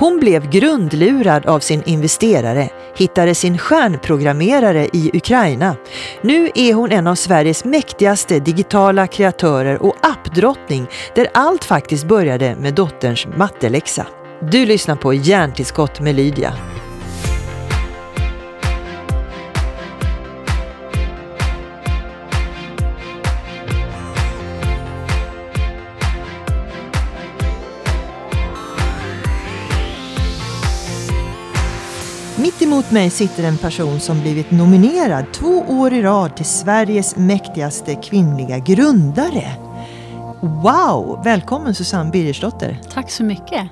Hon blev grundlurad av sin investerare, hittade sin stjärnprogrammerare i Ukraina. Nu är hon en av Sveriges mäktigaste digitala kreatörer och appdrottning där allt faktiskt började med dotterns matteläxa. Du lyssnar på Hjärntillskott med Lydia. Emot mig sitter en person som blivit nominerad två år i rad till Sveriges mäktigaste kvinnliga grundare. Wow! Välkommen Susanne Birgersdotter. Tack så mycket.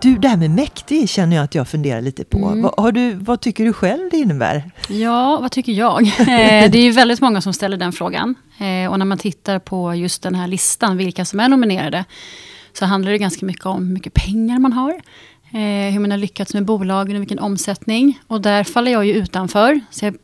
Du, det här med mäktig känner jag att jag funderar lite på. Mm. Vad, har du, vad tycker du själv det innebär? Ja, vad tycker jag? Eh, det är ju väldigt många som ställer den frågan. Eh, och när man tittar på just den här listan, vilka som är nominerade, så handlar det ganska mycket om hur mycket pengar man har. Eh, hur man har lyckats med bolagen och vilken omsättning. Och där faller jag ju utanför. Så jag,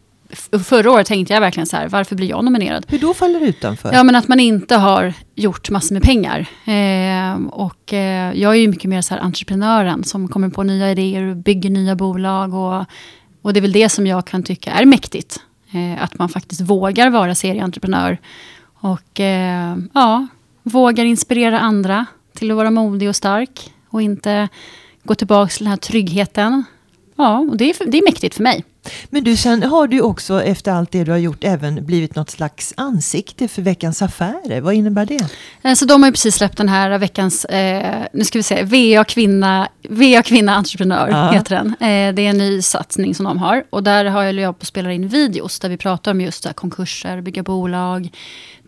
förra året tänkte jag verkligen så här, varför blir jag nominerad? Hur då faller du utanför? Ja, men att man inte har gjort massor med pengar. Eh, och eh, jag är ju mycket mer så här entreprenören som kommer på nya idéer och bygger nya bolag. Och, och det är väl det som jag kan tycka är mäktigt. Eh, att man faktiskt vågar vara serieentreprenör. Och eh, ja, vågar inspirera andra till att vara modig och stark. Och inte gå tillbaka till den här tryggheten. Ja, och det är, det är mäktigt för mig. Men du, sen har du också efter allt det du har gjort även blivit något slags ansikte för Veckans Affärer. Vad innebär det? Eh, så de har ju precis släppt den här veckans, eh, nu ska vi se, VA Kvinna, VA Kvinna Entreprenör ja. heter den. Eh, det är en ny satsning som de har. Och där har jag på att spela in videos där vi pratar om just konkurser, bygga bolag,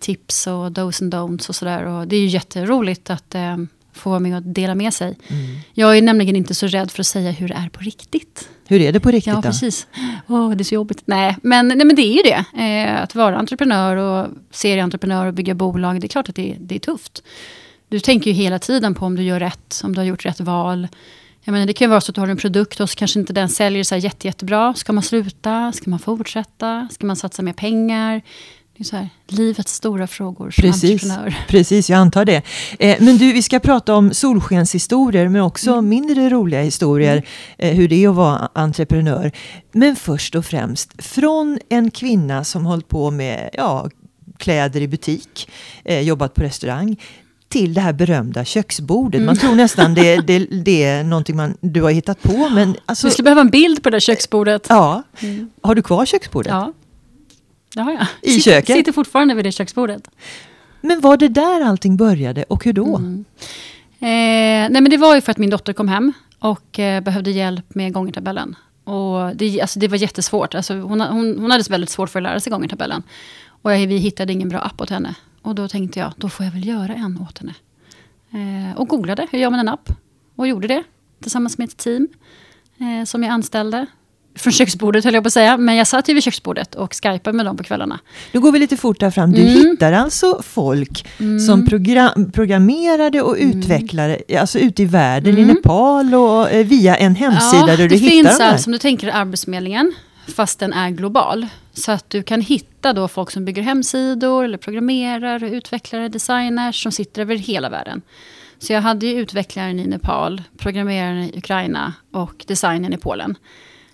tips och dos and don'ts och sådär. Och det är ju jätteroligt att eh, få vara med och dela med sig. Mm. Jag är nämligen inte så rädd för att säga hur det är på riktigt. Hur är det på riktigt ja, då? precis. Oh, det är så jobbigt. Nej, men, nej, men det är ju det. Eh, att vara entreprenör och serieentreprenör och bygga bolag, det är klart att det, det är tufft. Du tänker ju hela tiden på om du gör rätt, om du har gjort rätt val. Jag menar, det kan ju vara så att du har en produkt och så kanske inte den säljer så jätte, jättebra. Ska man sluta? Ska man fortsätta? Ska man satsa mer pengar? Så här, livets stora frågor som precis, entreprenör. Precis, jag antar det. Eh, men du, vi ska prata om solskenshistorier, men också mm. mindre roliga historier. Mm. Eh, hur det är att vara entreprenör. Men först och främst, från en kvinna som hållit på med ja, kläder i butik, eh, jobbat på restaurang, till det här berömda köksbordet. Man mm. tror nästan det, det, det är någonting man, du har hittat på. Men alltså, Vi skulle behöva en bild på det där köksbordet. Ja. Mm. Har du kvar köksbordet? Ja. Det har jag. I sitter, köket? Sitter fortfarande vid det köksbordet. Men var det där allting började och hur då? Mm. Eh, nej men det var ju för att min dotter kom hem och eh, behövde hjälp med gångertabellen. Och det, alltså det var jättesvårt. Alltså hon, hon, hon hade väldigt svårt för att lära sig gångertabellen. Och jag, vi hittade ingen bra app åt henne. Och då tänkte jag, då får jag väl göra en åt henne. Eh, och googlade, hur gör man en app? Och gjorde det tillsammans med ett team eh, som jag anställde från köksbordet höll jag på att säga. Men jag satt ju vid köksbordet och skypade med dem på kvällarna. Nu går vi lite fort där fram. Du mm. hittar alltså folk mm. som program, programmerade och mm. utvecklade, alltså ute i världen, i mm. Nepal och eh, via en hemsida ja, där du hittar dem. Det finns alltså, om du tänker Arbetsförmedlingen, fast den är global. Så att du kan hitta då folk som bygger hemsidor, eller programmerar, utvecklare, designers som sitter över hela världen. Så jag hade ju utvecklaren i Nepal, programmeraren i Ukraina och designern i Polen.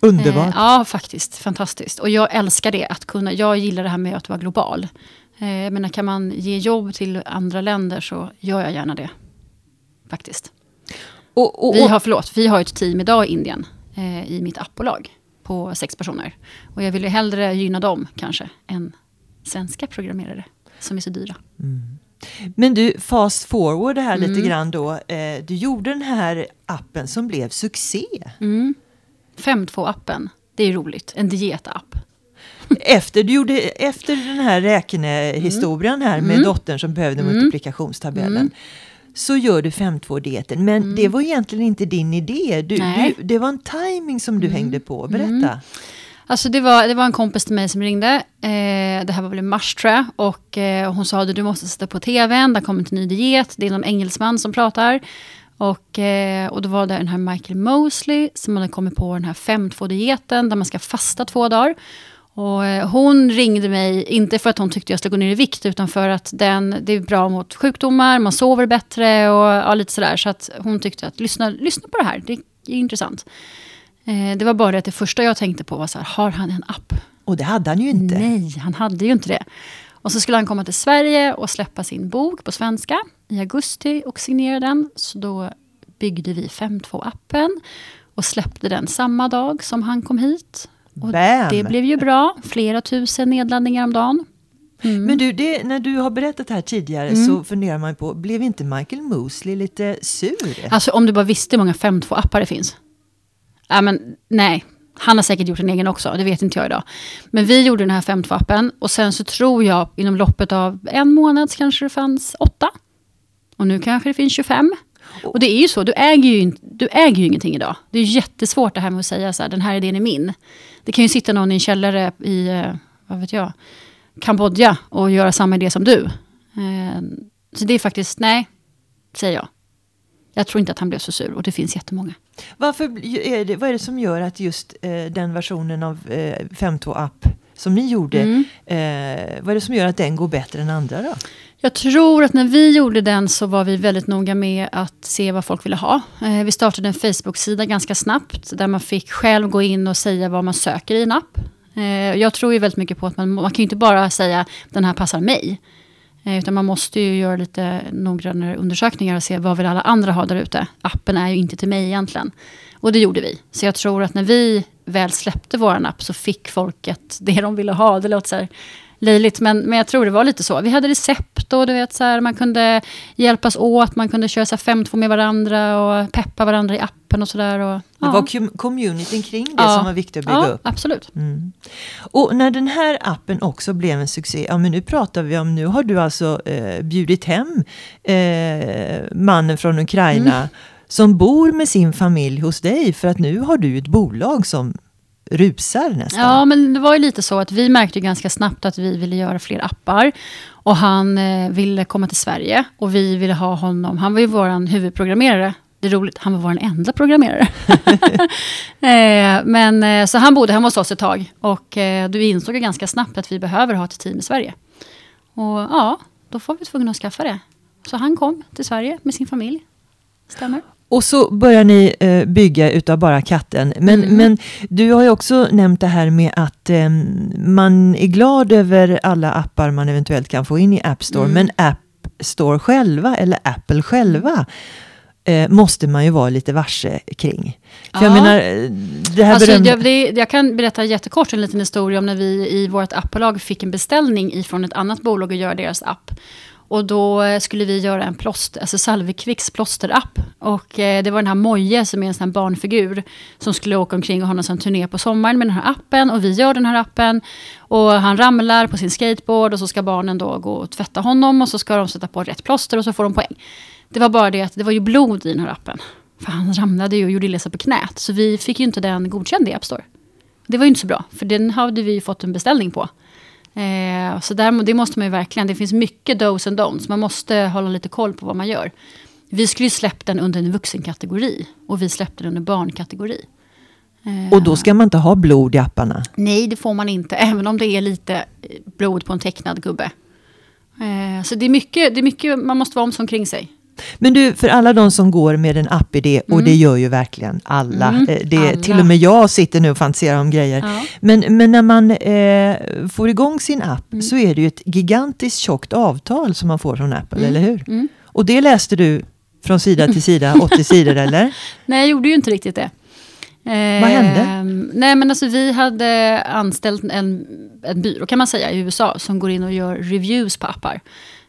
Underbart. Eh, ja, faktiskt. Fantastiskt. Och jag älskar det. Att kunna, jag gillar det här med att vara global. Eh, jag menar, kan man ge jobb till andra länder så gör jag gärna det. Faktiskt. Och, och, och. Vi, har, förlåt, vi har ett team idag i Indien. Eh, I mitt appbolag. På sex personer. Och jag vill ju hellre gynna dem kanske. Än svenska programmerare. Som är så dyra. Mm. Men du, fast forward här mm. lite grann då. Eh, du gjorde den här appen som blev succé. Mm. 5.2-appen. Det är roligt. En dietapp. Efter, du gjorde, efter den här räknehistorien här med mm. dottern som behövde mm. multiplikationstabellen mm. så gör du 5.2-dieten. Men mm. det var egentligen inte din idé. Du, du, det var en timing som du mm. hängde på. Berätta. Mm. Alltså det var, det var en kompis till mig som ringde. Eh, det här var väl i mars tror jag. Och eh, hon sa att du måste sätta på tvn, det kommer en ny diet. Det är någon engelsman som pratar. Och, eh, och då var det den här Michael Mosley som hade kommit på den här 5-2-dieten där man ska fasta två dagar. Och eh, hon ringde mig, inte för att hon tyckte jag skulle gå ner i vikt, utan för att den, det är bra mot sjukdomar, man sover bättre och ja, lite sådär. Så att hon tyckte att lyssna, lyssna på det här, det är intressant. Eh, det var bara det att det första jag tänkte på var så här, har han en app? Och det hade han ju inte. Nej, han hade ju inte det. Och så skulle han komma till Sverige och släppa sin bok på svenska i augusti och signera den. Så då byggde vi 5.2-appen och släppte den samma dag som han kom hit. Och Bam! det blev ju bra. Flera tusen nedladdningar om dagen. Mm. Men du, det, när du har berättat här tidigare så funderar man på, blev inte Michael Mosley lite sur? Alltså om du bara visste hur många 5.2-appar det finns. Ja, men, nej, han har säkert gjort en egen också, det vet inte jag idag. Men vi gjorde den här 5.2-appen och sen så tror jag inom loppet av en månad kanske det fanns åtta. Och nu kanske det finns 25. Och det är ju så, du äger ju, du äger ju ingenting idag. Det är jättesvårt det här med att säga så här, den här idén är min. Det kan ju sitta någon i en källare i, eh, vad vet jag, Kambodja och göra samma idé som du. Eh, Så det är faktiskt, nej, säger jag. Jag tror inte att han blev så sur och det finns jättemånga. Varför är det, vad är det som gör att just eh, den versionen av eh, 5.2-app som ni gjorde, Mm. eh, vad är det som gör att den går bättre än andra då? Jag tror att när vi gjorde den så var vi väldigt noga med att se vad folk ville ha. Eh, Vi startade en Facebook-sida ganska snabbt där man fick själv gå in och säga vad man söker i en app. Eh, Jag tror ju väldigt mycket på att man, man kan ju inte bara säga den här passar mig. Eh, utan man måste ju göra lite noggrannare undersökningar och se vad vill alla andra ha där ute. Appen är ju inte till mig egentligen. Och det gjorde vi. Så jag tror att när vi väl släppte vår app så fick folket det de ville ha. Det låter så här löjligt, men, men jag tror det var lite så. Vi hade recept och du vet, så här, man kunde hjälpas åt, man kunde köra så här 5-2 med varandra och peppa varandra i appen och sådär. Det var com- communityn kring det Ja. som var viktigt att bygga ja, upp. absolut. Mm. Och när den här appen också blev en succé, ja men nu pratar vi om, nu har du alltså eh, bjudit hem eh, mannen från Ukraina Mm. som bor med sin familj hos dig för att nu har du ett bolag som rusar nästan. Ja, men det var ju lite så att vi märkte ganska snabbt att vi ville göra fler appar. Och han eh, ville komma till Sverige och vi ville ha honom. Han var ju vår huvudprogrammerare. Det är roligt, han var vår enda programmerare. eh, men, eh, så han bodde hemma hos oss ett tag. Och eh, du insåg ju ganska snabbt att vi behöver ha ett team i Sverige. Och ja, då får vi tvungna att skaffa det. Så han kom till Sverige med sin familj. Stämmer. Och så börjar ni eh, bygga utav bara katten. Men, Mm. men du har ju också nämnt det här med att eh, man är glad över alla appar man eventuellt kan få in i App Store. Mm. Men App Store själva, eller Apple själva, eh, måste man ju vara lite varse kring. För jag Ja. menar, det här Alltså, berömda... jag, det, jag kan berätta jättekort en liten historia om när vi i vårt appbolag fick en beställning ifrån ett annat bolag att göra deras app. Och då eh, skulle vi göra en plåster, alltså Salvekvicks plåsterapp. Och eh, det var den här Moje som är en sån här barnfigur. Som skulle åka omkring och ha någon sån turné på sommaren med den här appen. Och vi gör den här appen. Och han ramlar på sin skateboard och så ska barnen då gå och tvätta honom. Och så ska de sätta på rätt plåster och så får de poäng. Det var bara det att det var ju blod i den här appen. För han ramlade ju och gjorde illa sig på knät. Så vi fick ju inte den godkänd i App Store. Det var ju inte så bra, för den hade vi ju fått en beställning på. Eh, så där, det måste man ju verkligen, det finns mycket dos and don'ts. Man måste hålla lite koll på vad man gör. Vi skulle ju släppt den under en vuxenkategori. Och vi släppte den under barnkategori. Eh, Och då ska man inte ha blod i apparna. Nej, det får man inte. Även om det är lite eh, blod på en tecknad gubbe. Eh, så det är, mycket, det är mycket man måste vara om kring sig. Men du, för alla de som går med en app-idé, och det gör ju verkligen alla. Mm, eh, det, alla. Till och med jag sitter nu och fantiserar om grejer. Ja. Men, men när man eh, får igång sin app Mm. så är det ju ett gigantiskt tjockt avtal som man får från Apple, eller hur? Mm. Och det läste du från sida till sida, 80 sidor eller? Nej, jag gjorde ju inte riktigt det. Eh, Vad hände? Nej, men alltså vi hade anställt en, en byrå kan man säga i USA som går in och gör reviews på appar.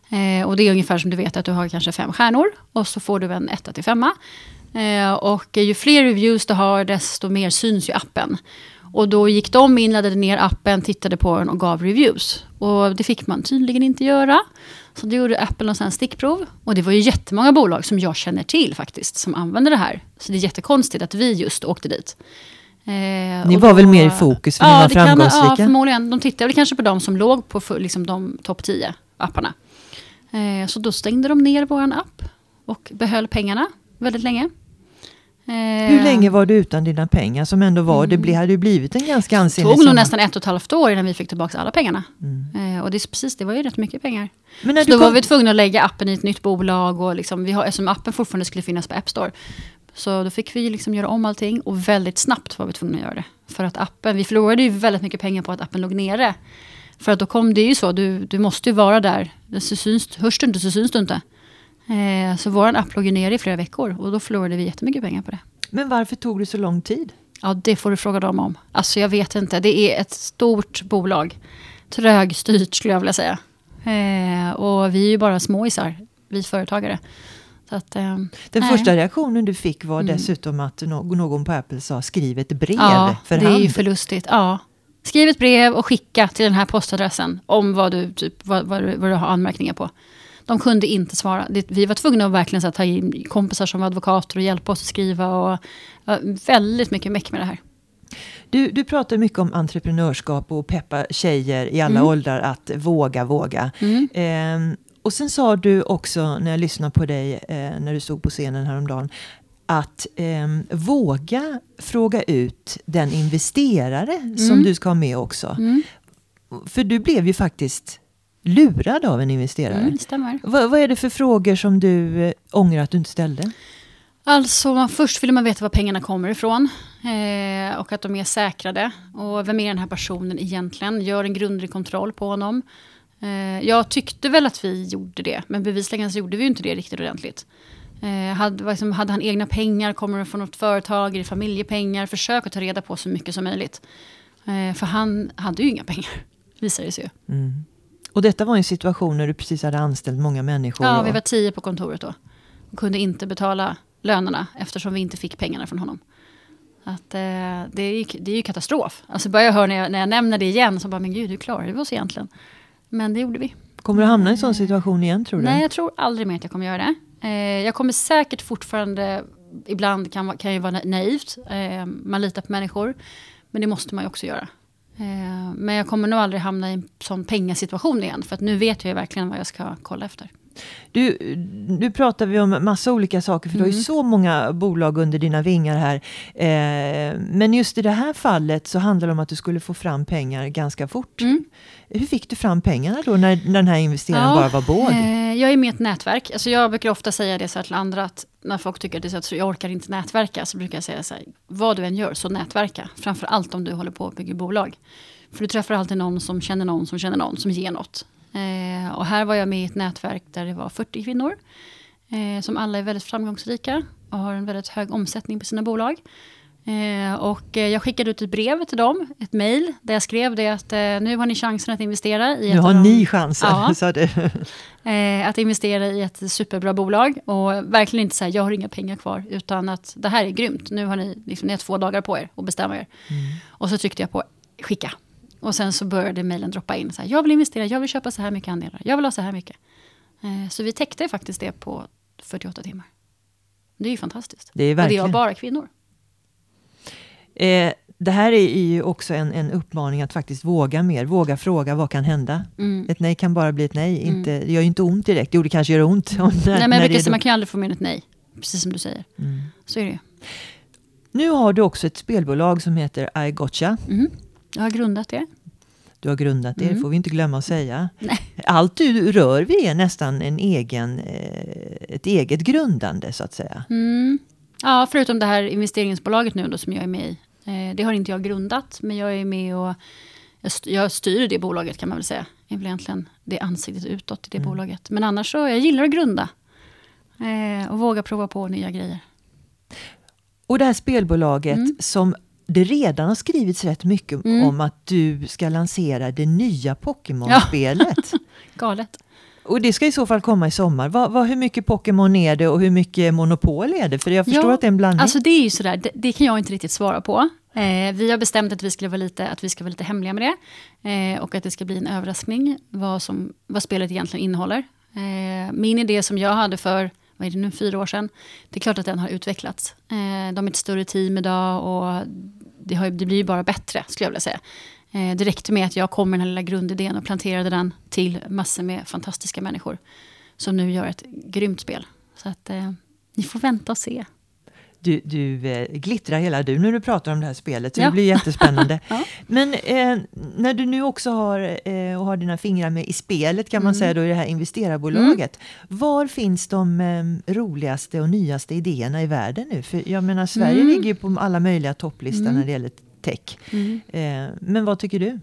Eh, och det är ungefär som du vet att du har kanske fem stjärnor och så får du en etta till femma. Eh, och ju fler reviews du har desto mer syns ju appen. Och då gick de in, laddade ner appen, tittade på den och gav reviews. Och det fick man tydligen inte göra. Så då gjorde Apple här stickprov. Och det var ju jättemånga bolag som jag känner till faktiskt, som använder det här. Så det är jättekonstigt att vi just åkte dit. Eh, Ni och var då- väl mer i fokus för ni var det kan- framgångsrika? ja, förmodligen. De tittade väl kanske på de som låg på liksom, de topp 10 apparna. Eh, så då stängde de ner vår app och behöll pengarna väldigt länge. Hur länge var du utan dina pengar som ändå var, det ble, hade ju blivit en ganska ansenlig Det tog nog nästan ett och ett halvt år innan vi fick tillbaka alla pengarna. Mm. Eh, och det, är precis, det var ju rätt mycket pengar. Men när Så då var kom, vi tvungna att lägga appen i ett nytt bolag. Och liksom, vi har, eftersom appen fortfarande skulle finnas på App Store. Så då fick vi liksom göra om allting och väldigt snabbt var vi tvungna att göra det. För att appen, vi förlorade ju väldigt mycket pengar på att appen låg nere. För att då kom det ju så, du, du måste ju vara där. Så syns, hörs du inte så syns du inte. Eh, så vår app låg ju nere i flera veckor och då förlorade vi jättemycket pengar på det. men varför tog det så lång tid? Ja, det får du fråga dem om. Alltså jag vet inte, det är ett stort bolag. Trögstyrt skulle jag vilja säga. Eh, och vi är ju bara småisar, vi företagare. Så att, eh, Den nej. första reaktionen du fick var Mm. dessutom att nå- någon på Apple sa skriv ett brev Ja, för det är hand. ju för lustigt. Ja. Skriv ett brev och skicka till den här postadressen om vad du, typ, vad, vad, du- vad du har anmärkningar på. De kunde inte svara. Vi var tvungna att verkligen så ta in kompisar som var advokater och hjälpa oss att skriva. Och, väldigt mycket meck med det här. Du, du pratar mycket om entreprenörskap och peppa tjejer i alla Mm. åldrar att våga, våga. Mm. Ehm, och sen sa du också när jag lyssnade på dig eh, när du stod på scenen häromdagen att ehm, våga fråga ut den investerare som Mm. du ska ha med också. Mm. För du blev ju faktiskt lurad av en investerare. Mm, stämmer. Vad, vad är det för frågor som du eh, ångrar att du inte ställde? Alltså, först vill man veta var pengarna kommer ifrån. Eh, och att de är säkrade. Och vem är den här personen egentligen? Gör en grundlig kontroll på honom. Eh, jag tyckte väl att vi gjorde det. Men bevisligen så gjorde vi inte det riktigt ordentligt. Eh, hade, liksom, hade han egna pengar? Kommer det från något företag? Är det familjepengar? Försök att ta reda på så mycket som möjligt. Eh, för han hade ju inga pengar. Visade det sig ju. Mm. Och detta var en situation när du precis hade anställt många människor. Ja, och- vi var tio på kontoret då. Och kunde inte betala lönerna eftersom vi inte fick pengarna från honom. Att, eh, det, är ju, det är ju katastrof. Alltså bara jag hör när jag, när jag nämner det igen så bara, men gud, hur klarade vi oss egentligen? Men det gjorde vi. Kommer du hamna i en sån situation igen tror du? Nej, jag tror aldrig mer att jag kommer göra det. Eh, jag kommer säkert fortfarande, ibland kan, kan ju vara naivt, eh, man litar på människor. Men det måste man ju också göra. Eh, men jag kommer nog aldrig hamna i en sån pengasituation igen. För att nu vet jag ju verkligen vad jag ska kolla efter. Du, du pratar vi om massa olika saker för du har ju Mm. så många bolag under dina vingar här. Eh, men just i det här fallet så handlar det om att du skulle få fram pengar ganska fort. Mm. Hur fick du fram pengarna då när när den här investeraren Ja, bara var båg? Eh, jag är med i ett nätverk. Alltså jag brukar ofta säga det så här till andra att när folk tycker att det är så att jag orkar inte nätverka så brukar jag säga så här, vad du än gör så nätverka. Framför allt om du håller på att bygga bolag. För du träffar alltid någon som känner någon som känner någon som ger något. Eh, och här var jag med i ett nätverk där det var 40 kvinnor. Eh, som alla är väldigt framgångsrika och har en väldigt hög omsättning på sina bolag. Eh, och eh, jag skickade ut ett brev till dem, ett mejl, där jag skrev det att eh, nu har ni chansen att investera i Nu ett har av de- ni chansen. Ja. sa du. Eh, att investera i ett superbra bolag och verkligen inte säga jag har inga pengar kvar utan att det här är grymt. Nu har ni, liksom, ni har två dagar på er att bestämma er. Och så tryckte jag på skicka. Och sen så började mejlen droppa in. Så här, jag vill investera, jag vill köpa så här mycket andelar, jag vill ha så här mycket. Eh, så vi täckte faktiskt det på 48 timmar. Det är ju fantastiskt. Det är och det verkligen. var bara kvinnor. Eh, det här är ju också en, en uppmaning att faktiskt våga mer. Våga fråga vad kan hända. Mm. Ett nej kan bara bli ett nej. Inte, det gör ju inte ont direkt. Jo, det kanske gör ont. När, Nej, men jag det brukar är säga man kan ju aldrig få mer än ett nej. Precis som du säger. Mm. Så är det ju. Nu har du också ett spelbolag som heter I Gotcha. Mm. Jag har grundat det. Du har grundat det, det Mm. får vi inte glömma att säga. Nej. Allt du rör vid är nästan en egen, eh, ett eget grundande så att säga. Mm. Ja, förutom det här investeringsbolaget nu då som jag är med i. Eh, det har inte jag grundat, men jag är med och jag, st- jag styr det bolaget kan man väl säga. Det är väl egentligen det ansiktet utåt i det bolaget. Men annars så, jag gillar att grunda. Eh, och våga prova på nya grejer. Och det här spelbolaget Mm. som det redan har skrivits rätt mycket Mm. om att du ska lansera det nya Pokémon-spelet. Galet. Och det ska i så fall komma i sommar. Vad, vad, hur mycket Pokémon är det och hur mycket Monopol är det? För jag förstår Ja, att det är en blandning. Alltså det är ju sådär, det, det kan jag inte riktigt svara på. Eh, vi har bestämt att vi, skulle vara lite, att vi ska vara lite hemliga med det. Eh, och att det ska bli en överraskning vad, som, vad spelet egentligen innehåller. Eh, min idé som jag hade för, vad är det nu, fyra år sedan. Det är klart att den har utvecklats. Eh, de är ett större team idag och det, har, det blir ju bara bättre, skulle jag vilja säga. Eh, det räckte med att jag kom med den här lilla grundidén och planterade den till massor med fantastiska människor. Som nu gör ett grymt spel. Så att eh, ni får vänta och se. Du, du eh, glittrar hela du när du pratar om det här spelet, så Ja. det blir jättespännande. Ja. Men eh, när du nu också har, eh, och har dina fingrar med i spelet kan man Mm. säga då i det här investerarbolaget. Var finns de eh, roligaste och nyaste idéerna i världen nu? För jag menar Sverige Mm. ligger ju på alla möjliga topplistor Mm. när det gäller tech. Mm. Eh, men vad tycker du?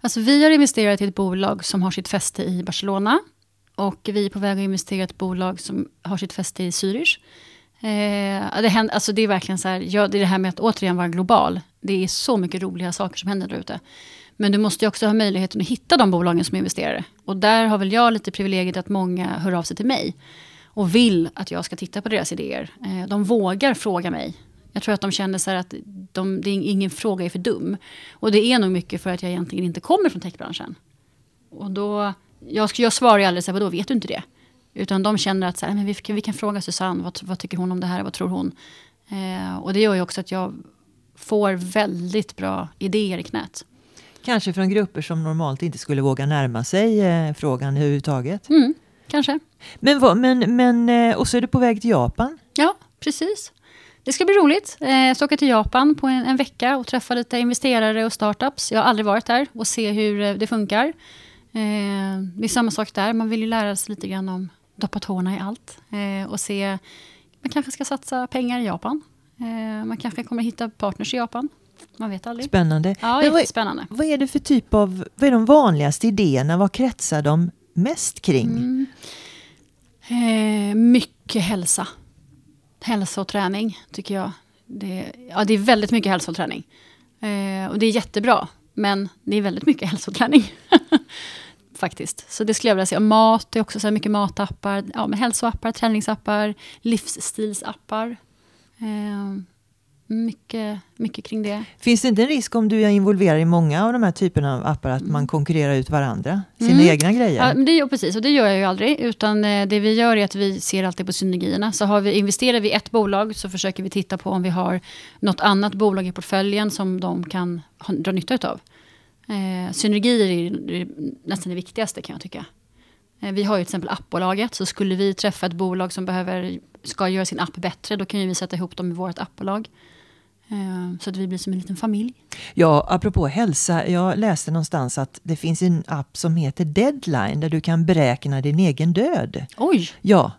Alltså, vi har investerat i ett bolag som har sitt fäste i Barcelona. Och vi är på väg att investera i ett bolag som har sitt fäste i Zürich. Eh, det, händer, alltså det är verkligen så här, ja, det är det här med att återigen vara global. Det är så mycket roliga saker som händer där ute. Men du måste ju också ha möjligheten att hitta de bolagen som investerare. Och där har väl jag lite privilegiet att många hör av sig till mig. Och vill att jag ska titta på deras idéer. Eh, de vågar fråga mig. Jag tror att de känner så här att de, det är ingen fråga är för dum. Och det är nog mycket för att jag egentligen inte kommer från techbranschen. Och då, jag, jag svarar ju aldrig så här, vadå vet du inte det? Utan de känner att så här, men vi, kan- vi kan fråga Susanne, vad, vad tycker hon om det här, vad tror hon? Eh, och det gör ju också att jag får väldigt bra idéer i knät. Kanske från grupper som normalt inte skulle våga närma sig eh, frågan överhuvudtaget. Mm, kanske. Men, vad, men, men eh, och så är du på väg till Japan. Ja, precis. Det ska bli roligt. Eh, Jag ska åka till Japan på en, en vecka och träffa lite investerare och startups. Jag har aldrig varit där och se hur eh, det funkar. Det är samma sak där. Man vill ju lära sig lite grann om doppa tårna i allt. Eh, Och se, man kanske ska satsa pengar i Japan. Eh, Man kanske kommer hitta partners i Japan. Man vet aldrig. Spännande. Ja, Men vad, vad är det för typ av, vad är de vanligaste idéerna? Vad kretsar de mest kring? Mm. Eh, mycket hälsa. Hälsa och träning tycker jag. Det, ja, det är väldigt mycket hälsa och träning. Eh, och det är jättebra. Men det är väldigt mycket hälsa och träning. Faktiskt. Så det skulle jag vilja säga. Mat, det är också så här mycket matappar. Ja, men hälsoappar, träningsappar, livsstilsappar. Eh, mycket, mycket kring det. Finns det inte en risk om du är involverad i många av de här typerna av appar att man konkurrerar ut varandra? Sina Mm. egna grejer? Ja, men det gör, precis, och det gör jag ju aldrig. Utan eh, det vi gör är att vi ser alltid på synergierna. Så har vi, investerar vi i ett bolag så försöker vi titta på om vi har något annat bolag i portföljen som de kan dra nytta av. Eh, synergier är, nästan det viktigaste kan jag tycka. Eh, vi har ju till exempel appbolaget. Så skulle vi träffa ett bolag som behöver, ska göra sin app bättre, då kan ju vi sätta ihop dem i vårt appbolag. Eh, så att vi blir som en liten familj. Ja, apropå hälsa. Jag läste någonstans att det finns en app som heter Deadline där du kan beräkna din egen död. Oj, Ja,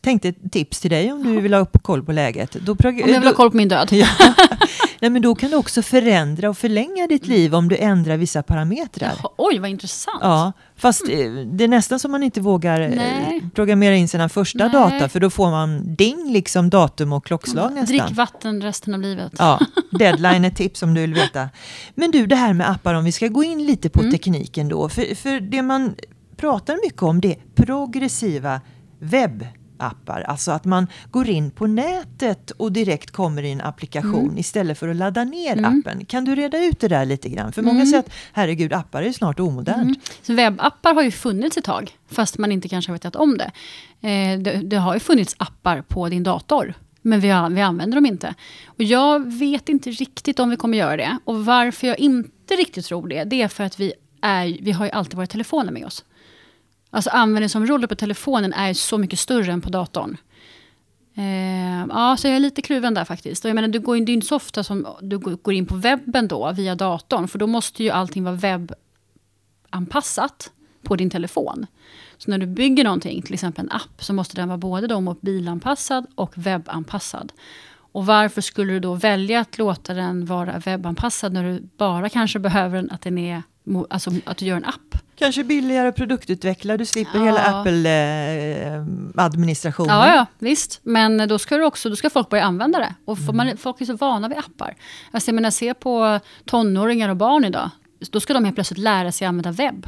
tänkte ett tips till dig om du vill ha upp koll på läget. Då, om jag vill ha koll på min död. Ja. Nej, men då kan du också förändra och förlänga ditt liv om du ändrar vissa parametrar. Jaha, Oj, vad intressant. Ja, fast eh, det är nästan som man inte vågar eh, Nej. programmera in sina första Nej. data för då får man ding, liksom datum och klockslag nästan. Drick vatten resten av livet. Ja, deadline är tips om du vill veta. Men du, det här med appar, om vi ska gå in lite på Mm. tekniken då. För, för det man pratar mycket om det är progressiva webbappar. Alltså att man går in på nätet och direkt kommer i en applikation Mm. istället för att ladda ner Mm. appen. Kan du reda ut det där lite grann? För många Mm. säger att herregud, appar är snart omodernt. Mm. Så webbappar har ju funnits ett tag, fast man inte kanske har vetat om det. Eh, det. Det har ju funnits appar på din dator, men vi, vi använder dem inte. Och jag vet inte riktigt om vi kommer göra det. Och varför jag inte riktigt tror det, det är för att vi, är, vi har ju alltid våra telefoner med oss. Alltså användningsområdet på telefonen är så mycket större än på datorn. Eh, ja, så jag är lite kluven där faktiskt. Och jag menar, du går in, det är inte så ofta som du går in på webben då, via datorn. För då måste ju allting vara webbanpassat på din telefon. Så när du bygger någonting, till exempel en app, så måste den vara både då mobilanpassad och webbanpassad. Och varför skulle du då välja att låta den vara webbanpassad när du bara kanske behöver den att den är, alltså att du gör en app? Kanske billigare produktutvecklare, du slipper Ja. hela Apple-administrationen. Ja, ja, visst. Men då ska, du också, då ska folk börja använda det. Och får man, folk är så vana vid appar. Alltså, jag menar, se på tonåringar och barn idag. Då ska de helt plötsligt lära sig använda webb.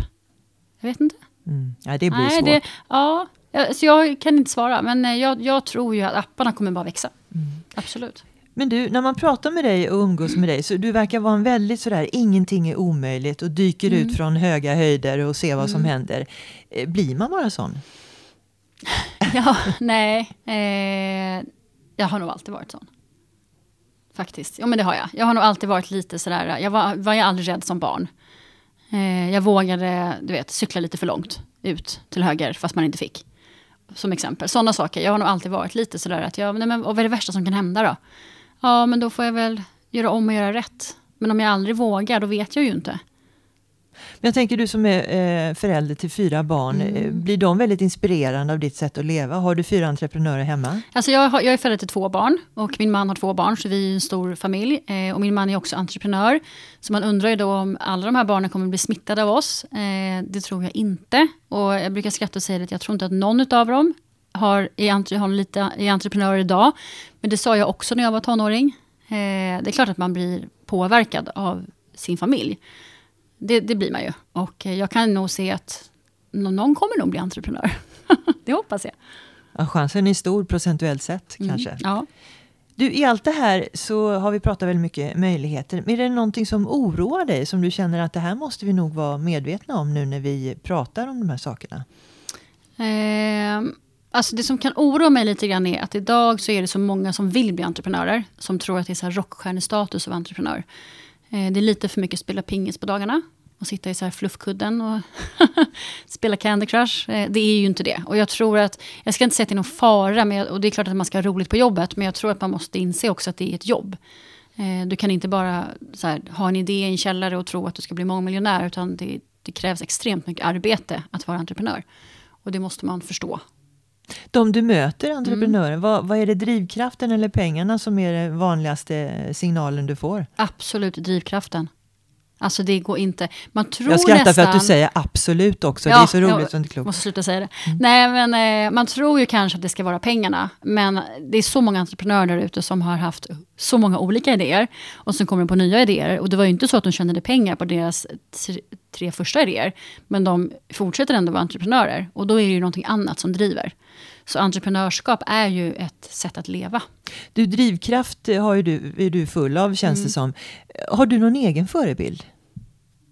Jag vet inte. Mm. Ja, det blir Nej, svårt. det, ja, alltså jag kan inte svara. Men eh, jag, jag tror ju att apparna kommer bara växa. Mm. Absolut. Men du, när man pratar med dig och umgås med dig så du verkar vara en väldigt sådär, ingenting är omöjligt och dyker Mm. ut från höga höjder och ser vad som händer. Eh, Blir man bara sån? Ja, nej. Eh, jag har nog alltid varit sån. Faktiskt. Ja, men det har jag. Jag har nog alltid varit lite sådär. Jag var, var jag aldrig rädd som barn. Eh, jag vågade, du vet, cykla lite för långt ut till höger, fast man inte fick. som exempel. Sådana saker. Jag har nog alltid varit lite sådär att, ja, nej, men vad är det värsta som kan hända då? Ja, men då får jag väl göra om och göra rätt. Men om jag aldrig vågar, då vet jag ju inte. Men jag tänker du som är eh, förälder till fyra barn, Mm. eh, blir de väldigt inspirerande av ditt sätt att leva? Har du fyra entreprenörer hemma? Alltså jag, har, jag är förälder till två barn och min man har två barn, så vi är en stor familj. Eh, och min man är också entreprenör. Så man undrar ju då om alla de här barnen kommer bli smittade av oss. Det tror jag inte. Och jag brukar skratta och säga att jag tror inte att någon av dem har, är, har lite, är entreprenör idag. Men det sa jag också när jag var tonåring. Eh, det är klart att man blir påverkad av sin familj. Det, det blir man ju. Och eh, jag kan nog se att nå- någon kommer nog bli entreprenör. det hoppas jag. Ja, chansen är stor procentuellt sett kanske. Mm. Ja. Du, I allt det här så har vi pratat väldigt mycket möjligheter. Men är det någonting som oroar dig? Som du känner att det här måste vi nog vara medvetna om nu när vi pratar om de här sakerna? Eh, alltså det som kan oroa mig lite grann är att idag så är det så många som vill bli entreprenörer. Som tror att det är så här rockstjärnestatus att vara entreprenör. Eh, det är lite för mycket spela pingis på dagarna. Och sitta i så här fluffkudden och spela Candy Crush. Eh, det är ju inte det. Och jag tror att, jag ska inte säga att det är någon fara, men jag, och det är klart att man ska ha roligt på jobbet. Men jag tror att man måste inse också att det är ett jobb. Eh, du kan inte bara så här, ha en idé i en källare och tro att du ska bli mångmiljonär. Utan det, det krävs extremt mycket arbete att vara entreprenör. Och det måste man förstå. De du möter, entreprenörer, Mm. vad, vad är det drivkraften eller pengarna som är den vanligaste signalen du får? Absolut drivkraften. Alltså det går inte. Man tror Jag skrattar nästan, för att du säger absolut också. det Ja, är så roligt så det inte klokt. måste sluta säga det. Nej, men eh, man tror ju kanske att det ska vara pengarna. Men det är så många entreprenörer där ute som har haft så många olika idéer. Och sen kommer de på nya idéer. Och det var ju inte så att de tjänade pengar på deras tre första idéer. Men de fortsätter ändå vara entreprenörer. Och då är det ju någonting annat som driver. Så entreprenörskap är ju ett sätt att leva. Du, drivkraft har ju du, är du full av känns Mm. det som. Har du någon egen förebild?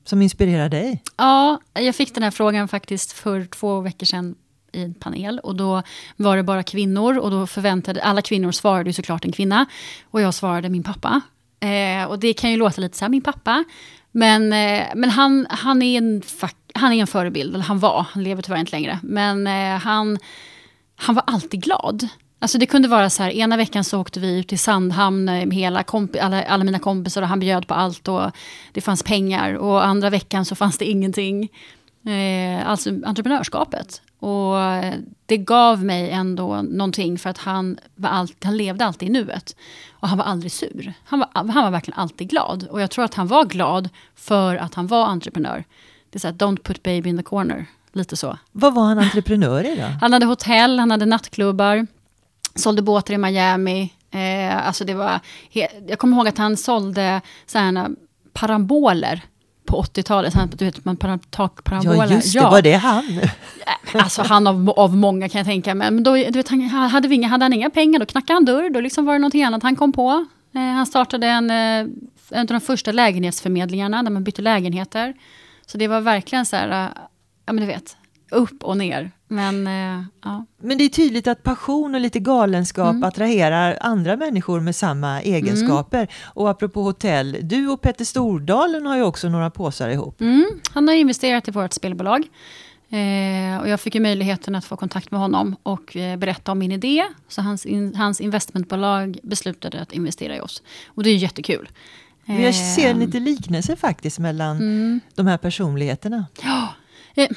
Som inspirerar dig? Ja, jag fick den här frågan faktiskt för två veckor sedan i en panel. Och då var det bara kvinnor och då förväntade, alla kvinnor svarade ju såklart en kvinna. Och jag svarade min pappa. Eh, och det kan ju låta lite så här, min pappa. Men, eh, men han, han, är en, han är en förebild, eller han var, han lever tyvärr inte längre. Men eh, han, han var alltid glad. Alltså det kunde vara så här, ena veckan så åkte vi ut till Sandhamn med hela komp- alla, alla mina kompisar och han bjöd på allt och det fanns pengar. Och andra veckan så fanns det ingenting. Eh, alltså entreprenörskapet. Och det gav mig ändå någonting för att han, var all, han levde alltid i nuet. Och han var aldrig sur. Han var, han var verkligen alltid glad. Och jag tror att han var glad för att han var entreprenör. Det är så här, don't put baby in the corner. Lite så. Vad var han entreprenör i då? Han hade hotell, han hade nattklubbar, sålde båtar i Miami. Eh, alltså det var jag kommer ihåg att han sålde sådana paraboler på 80-talet. Han- Du vet, man para, takparaboler. Ja, just det. Var det han? Alltså han av, av många kan jag tänka mig. Men då, du vet, han, hade, vi inga, hade han inga pengar, då knackade han dörr. Då liksom var det någonting annat han kom på. Eh, han startade en, eh, en av de första lägenhetsförmedlingarna, där man bytte lägenheter. Så det var verkligen så här, eh, ja men du vet, upp och ner. Men eh, ja. Men det är tydligt att passion och lite galenskap Mm. attraherar andra människor med samma egenskaper. Och apropå hotell, du och Petter Stordalen har ju också några påsar ihop. Mm, han har investerat i vårt spelbolag. Eh, och jag fick ju möjligheten att få kontakt med honom och eh, berätta om min idé. Så hans, in, hans investmentbolag beslutade att investera i oss. Och det är ju jättekul. Men jag ser Eh, lite liknelser faktiskt mellan mm. de här personligheterna. Ja, Eh,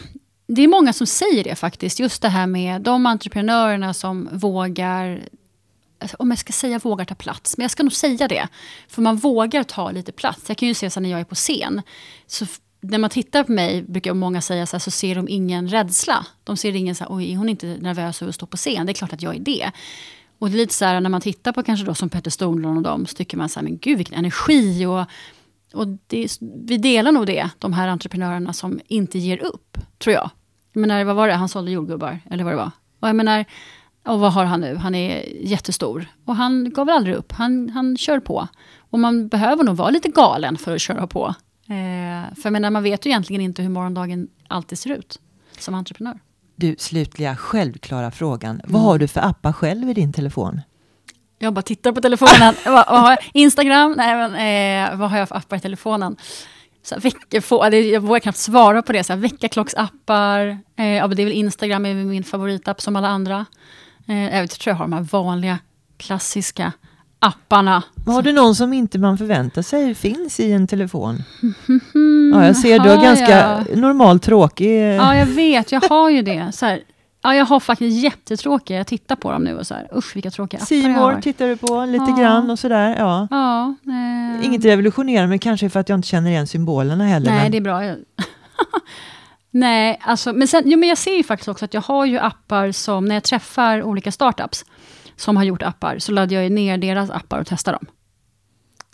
det är många som säger det faktiskt. Just det här med de entreprenörerna som vågar, alltså, om jag ska säga vågar ta plats, men jag ska nog säga det. För man vågar ta lite plats. Jag kan ju se så när jag är på scen, så när man tittar på mig brukar många säga så här, så ser de ingen rädsla. De ser ingen så här, oj, är hon inte nervös över att stå på scen? Det är klart att jag är det. Och det är lite så här, när man tittar på kanske då som Petter Stornlund och dem, så tycker man så här, men gud vilken energi och och det, vi delar nog det, de här entreprenörerna som inte ger upp, tror jag. Jag menar, vad var det? Han sålde jordgubbar, eller vad det var. Och jag menar, och vad har han nu? Han är jättestor. Och han gav väl aldrig upp, han, han kör på. Och man behöver nog vara lite galen för att köra på. Eh, för jag menar, man vet ju egentligen inte hur morgondagen alltid ser ut som entreprenör. Du, slutliga självklara frågan. Mm. Vad har du för appar själv i din telefon? Jag bara tittar på telefonen. vad, vad har jag? Instagram? Nej, men, eh, vad har jag för appar i telefonen? så här, eller jag vågar knappt svara på det. Så här, väckarklocksappar. Eh, ja, det är väl Instagram är min favoritapp som alla andra. Eh, jag tror jag har de här vanliga klassiska apparna. Har du någon som inte man förväntar sig finns i en telefon? Ja, jag ser du har ganska jag? normalt tråkig... Ja, jag vet. Jag har ju det. Så här, ja, jag har faktiskt jättetråkiga. Jag tittar på dem nu och så här, usch vilka tråkiga appar jag har. tittar du på lite Ja. grann och sådär. Ja. Ja, eh, Inget revolutionerande, men kanske för att jag inte känner igen symbolerna heller. Nej, men... det är bra. Nej, alltså, men, sen, jo, men jag ser ju faktiskt också att jag har ju appar som, när jag träffar olika startups som har gjort appar, så laddar jag ner deras appar och testar dem.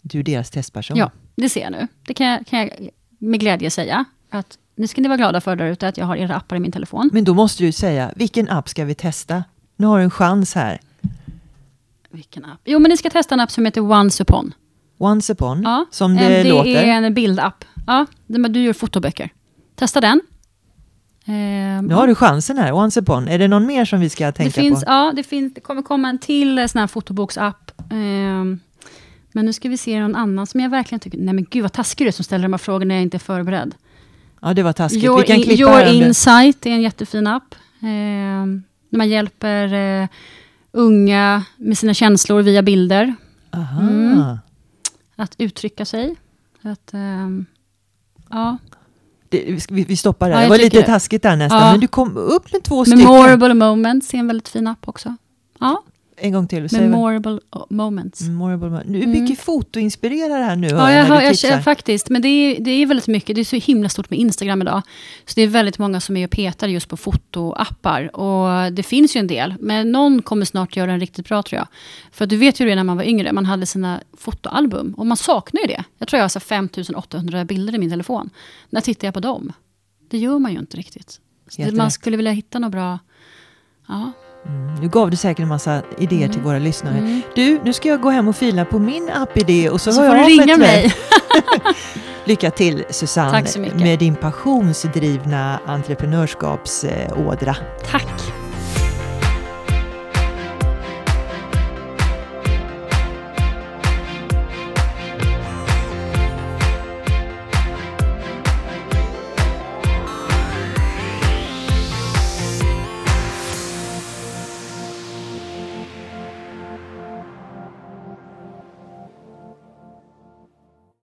Du är deras testperson. Ja, det ser jag nu. Det kan jag, kan jag med glädje säga. Att nu ska ni vara glada för där ute att jag har era appar i min telefon. Men då måste du säga, vilken app ska vi testa? Nu har du en chans här. Vilken app? Jo, men ni ska testa en app som heter Once Upon. Once upon, Ja, som det, det låter. är en bildapp. Ja, det- du gör fotoböcker. Testa den. Ehm, Nu har du chansen här, once upon. Är det någon mer som vi ska det tänka finns, på? Ja, det, finns, det kommer komma en till eh, sån här fotoboksapp. Ehm, men nu ska vi se någon annan som jag verkligen tycker... Nej men gud vad taskig du är som ställer de här frågorna när jag inte är förberedd. Ja, det var taskigt. Your, vi kan klippa Your. Insight är en jättefin app. Ehm, där man hjälper eh, unga med sina känslor via bilder. Aha. Mm. Att uttrycka sig. Att, ehm, ja. Det, vi, stoppar där. Ja, det var lite taskigt där nästan. Ja. Men du kom upp med två stycken. Memorable Moments är en väldigt fin app också. Ja, En gång till. Memorable Moments. Memorable. mo- Nu är Mm. mycket fotoinspirerad här nu. Ja, jag, hör, du jag, känner- faktiskt. Men det är, det är väldigt mycket. Det är så himla stort med Instagram idag. Så det är väldigt många som är och petar just på fotoappar. Och det finns ju en del. Men någon kommer snart göra en riktigt bra tror jag. För du vet ju det när man var yngre. Man hade sina fotoalbum. Och man saknar ju det. Jag tror jag har så här 5800 bilder i min telefon. När tittar jag på dem? Det gör man ju inte riktigt. Man skulle vilja hitta något bra... Ja. Mm, nu gav du säkert en massa idéer till våra lyssnare. Mm. Du, nu ska jag gå hem och fila på min app-idé och så, Så får jag du ringa mig. Lycka till Susanne med din passionsdrivna entreprenörskapsådra. Tack.